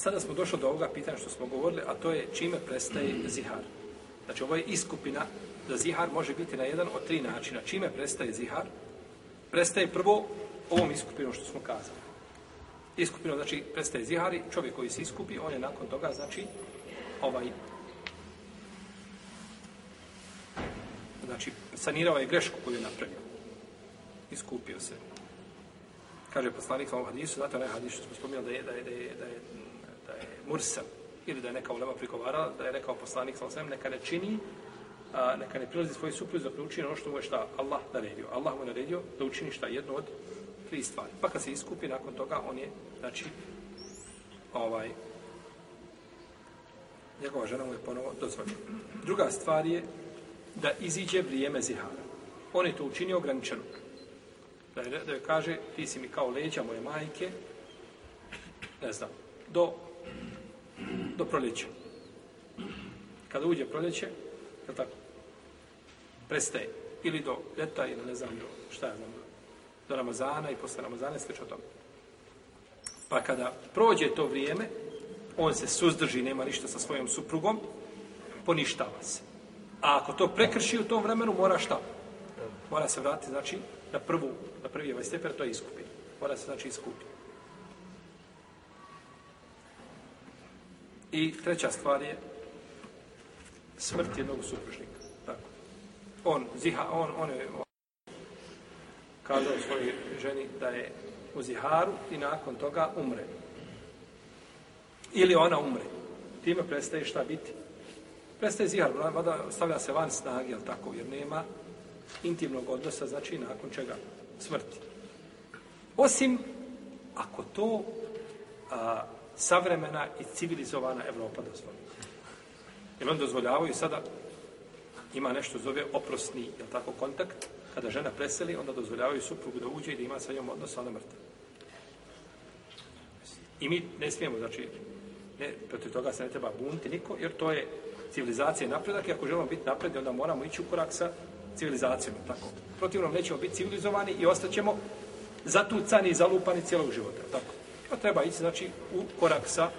Sada smo došli do ovoga pitanja što smo govorili, a to je čime prestaje zihar. Znači, ovo je iskupina da zihar može biti na jedan od tri načina. Čime prestaje zihar? Prestaje prvo ovom iskupinom što smo kazali. Iskupino, znači, prestaje zihari, čovjek koji se iskupi, on je nakon toga, znači, ovaj, znači, sanirao je grešku koju je napravio. Iskupio se. Kaže poslanik ovom hadisu, zato onaj hadis što smo spomijali da je, da je, da je, da je, da je mursam, ili da je neka ulema prigovarala, da je rekao poslanik sa osvijem, neka ne čini, a, neka ne prilazi svoj supruz da učini ono što mu je šta Allah naredio. Allah mu je naredio da učini šta jedno od tri stvari. Pa kad se iskupi, nakon toga on je, znači, ovaj, njegova žena mu je ponovo dozvoljena. Druga stvar je da iziđe vrijeme zihara. On je to učinio ograničeno. Da je, da je kaže, ti si mi kao leđa moje majke, ne znam, do, do proljeća. Kada uđe proljeće, je tako? Prestaje. Ili do ljeta, ili ne znam, do, šta ja znam, do Ramazana i posle Ramazana, sve o tome. Pa kada prođe to vrijeme, on se suzdrži, nema ništa sa svojom suprugom, poništava se. A ako to prekrši u tom vremenu, mora šta? Mora se vratiti, znači, na prvu, na prvi ovaj stepen, to je iskupiti. Mora se, znači, iskupiti. I treća stvar je smrt jednog supružnika. Tako. On, ziha, on, on je on, kazao svojoj ženi da je u ziharu i nakon toga umre. Ili ona umre. Time prestaje šta biti? Prestaje zihar, vada stavlja se van snage, jel tako, jer nema intimnog odnosa, znači nakon čega smrti. Osim ako to a, savremena i civilizovana Evropa dozvoli. Jer on dozvoljavaju sada ima nešto zove oprosni, jel tako, kontakt, kada žena preseli, onda dozvoljavaju suprugu da uđe i da ima sa njom odnos, ona mrtva. I mi ne smijemo, znači, ne, protiv toga se ne treba buniti niko, jer to je civilizacija i napredak i ako želimo biti napredni, onda moramo ići u korak sa civilizacijom. Tako. Protivno nećemo biti civilizovani i ostaćemo zatucani i zalupani cijelog života. Tako. Pa treba ići znači, u korak sa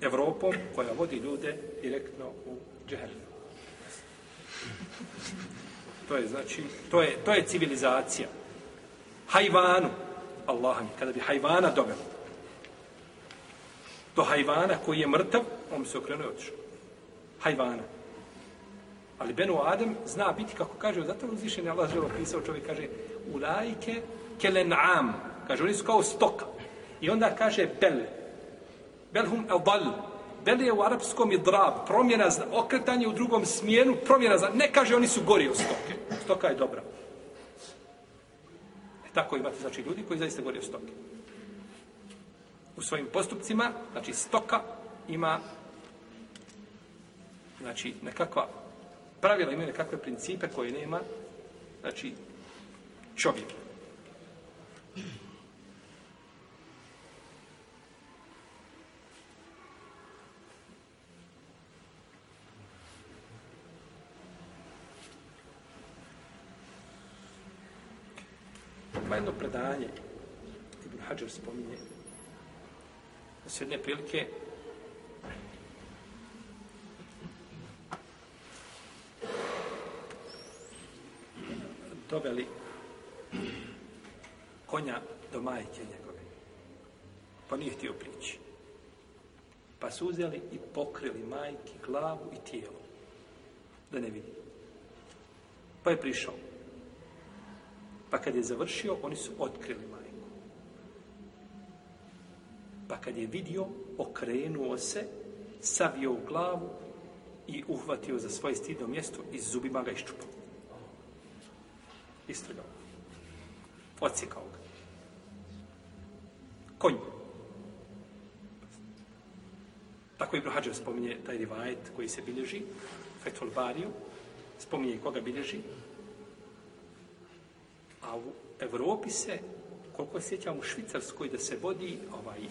Evropom koja vodi ljude direktno u džehennem. To je znači, to je, to je civilizacija. Hajvanu, Allah mi, kada bi hajvana dovelo, do hajvana koji je mrtav, on se okrenuo i otišao hajvana. Ali Benu Adem zna biti, kako kaže, zato uzvišen je Allah želo pisao, čovjek kaže, ulajke kelen'am, kaže, oni su kao stoka. I onda kaže bel, belhum hum dal, bel je u arapskom i drab, promjena, okretanje u drugom smjenu, promjena, ne kaže, oni su gori od stoke. Stoka je dobra. E tako imate, znači, ljudi koji zaista gori od stoke. U svojim postupcima, znači, stoka ima znači nekakva pravila imaju nekakve principe koje nema znači čovjek Ima jedno predanje, Ibn Hajar spominje, se jedne prilike doveli konja do majke njegove. Pa nije htio prići. Pa su uzeli i pokrili majki glavu i tijelo. Da ne vidi. Pa je prišao. Pa kad je završio, oni su otkrili majku. Pa kad je vidio, okrenuo se, savio u glavu i uhvatio za svoje stidno mjesto i zubima ga iščupao istrgao. Ocikao ga. Konj. Tako Ibn Hađar spominje taj rivajet koji se bilježi, Fethul Bariju, spominje koga bilježi. A u Evropi se, koliko se sjećam u Švicarskoj, da se vodi ovaj, e,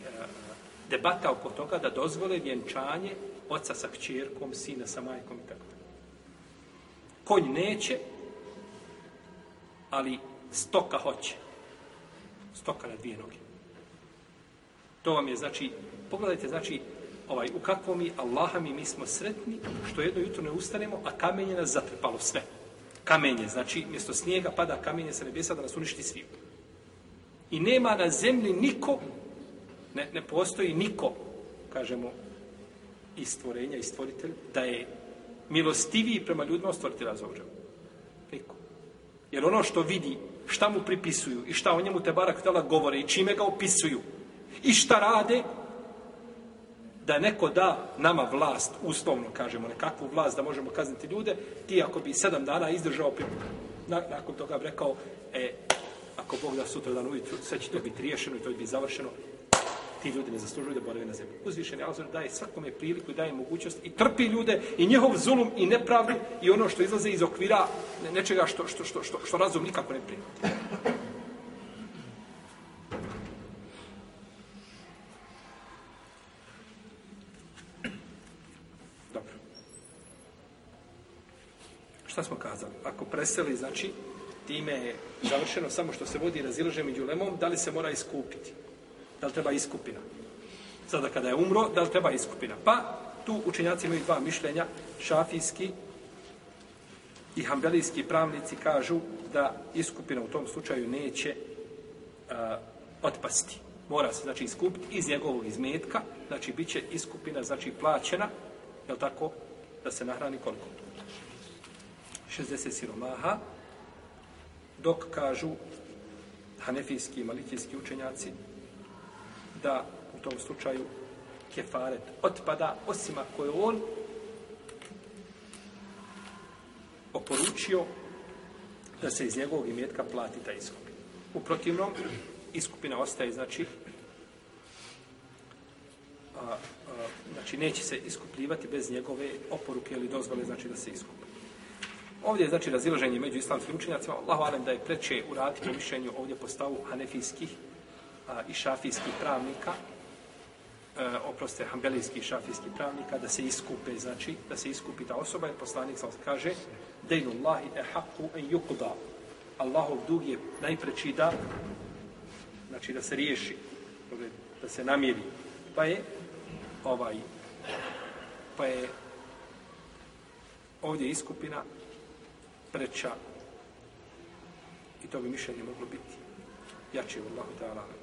debata oko toga da dozvole vjenčanje oca sa kćerkom, sina sa majkom i tako. Konj neće, ali stoka hoće. Stoka na dvije noge. To vam je, znači, pogledajte, znači, ovaj, u kakvom mi Allaha mi, mi smo sretni, što jedno jutro ne ustanemo, a kamenje nas zatrpalo sve. Kamenje, znači, mjesto snijega pada kamenje sa nebesa da nas uništi sviju. I nema na zemlji niko, ne, ne postoji niko, kažemo, i stvorenja i stvoritelj, da je milostiviji prema ljudima od stvoritelja za Niko. Jer ono što vidi, šta mu pripisuju i šta o njemu te barak tela govore i čime ga opisuju i šta rade, da neko da nama vlast, uslovno kažemo, nekakvu vlast da možemo kazniti ljude, ti ako bi sedam dana izdržao, nakon toga bi rekao, e, ako Bog da sutra dan ujutru, sve će to biti riješeno i to bi završeno, ti ljudi ne zaslužuju da borave na zemlji. Uzvišen je Azor daje svakome priliku i daje mogućnost i trpi ljude i njehov zulum i nepravdu i ono što izlaze iz okvira nečega što, što, što, što, što razum nikako ne prima. Šta smo kazali? Ako preseli, znači, time je završeno samo što se vodi razilaže među lemom, da li se mora iskupiti? Da li treba iskupina? Sada kada je umro, da li treba iskupina? Pa, tu učenjaci imaju dva mišljenja, šafijski i hambelijski pravnici kažu da iskupina u tom slučaju neće uh, otpasti. Mora se, znači, iskupiti iz njegovog izmetka, znači, bit će iskupina, znači, plaćena, je tako, da se nahrani koliko? 60 siromaha, dok kažu hanefijski i malikijski učenjaci da u tom slučaju kefaret otpada, osim ako je on oporučio da se iz njegovog imetka plati taj iskup. U protivnom, iskupina ostaje, znači, a, a, znači neće se iskupljivati bez njegove oporuke ili dozvole, znači da se iskupi. Ovdje je znači razilaženje među islamskim učenjacima. Allah valem da je preče uraditi po mišljenju ovdje po stavu hanefijskih a, i šafijskih pravnika, e, oproste, hambelijskih i šafijskih pravnika, da se iskupe, znači, da se iskupi ta osoba, jer poslanik sam kaže, dejnu Allahi e haku en yukuda. Allahov dug je najpreći da, znači da se riješi, da se namiri. Pa je, ovaj, pa je ovdje iskupina preča i to bi mišljenje moglo biti jače u Allahu ta'ala.